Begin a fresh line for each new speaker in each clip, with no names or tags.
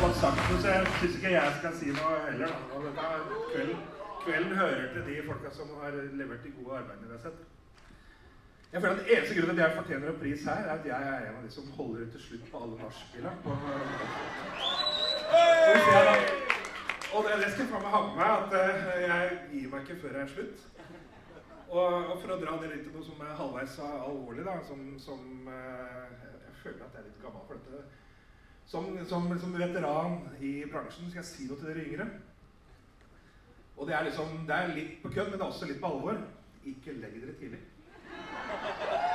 fått sagt noe, så jeg syns ikke jeg skal si noe heller. Da. Og kvelden, kvelden hører til de folka som har levert de gode arbeidene vi har sett. Jeg føler at Eneste grunnen til at jeg fortjener en pris her, er at jeg er en av de som holder ut til slutt på alle nachspiela. Og det, det skal jeg ha med meg, at eh, jeg gir meg ikke før jeg er slutt. Og, og for å dra det litt til noe som er halvveis alvorlig, da, som, som eh, Jeg føler at jeg er litt gammel for dette. Som, som, som veteran i bransjen skal jeg si noe til dere yngre. Og det er liksom, det er litt på kødd, men det er også litt på alvor. Ikke legg dere tidlig.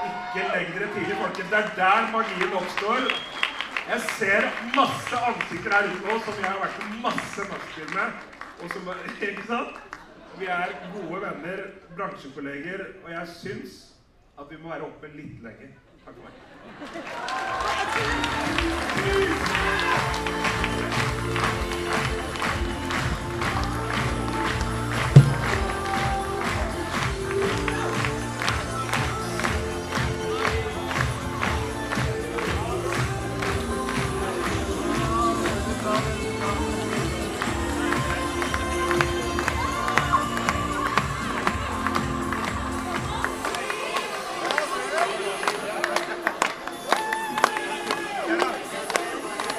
Ikke legg dere tidlig, folkens. Det er der magien oppstår. Jeg ser masse ansikter her ute nå som jeg har vært på masse nachspiel med. Og som, ikke sant? Vi er gode venner, bransjekolleger, og jeg syns at vi må være oppe litt lenger. Takk for meg.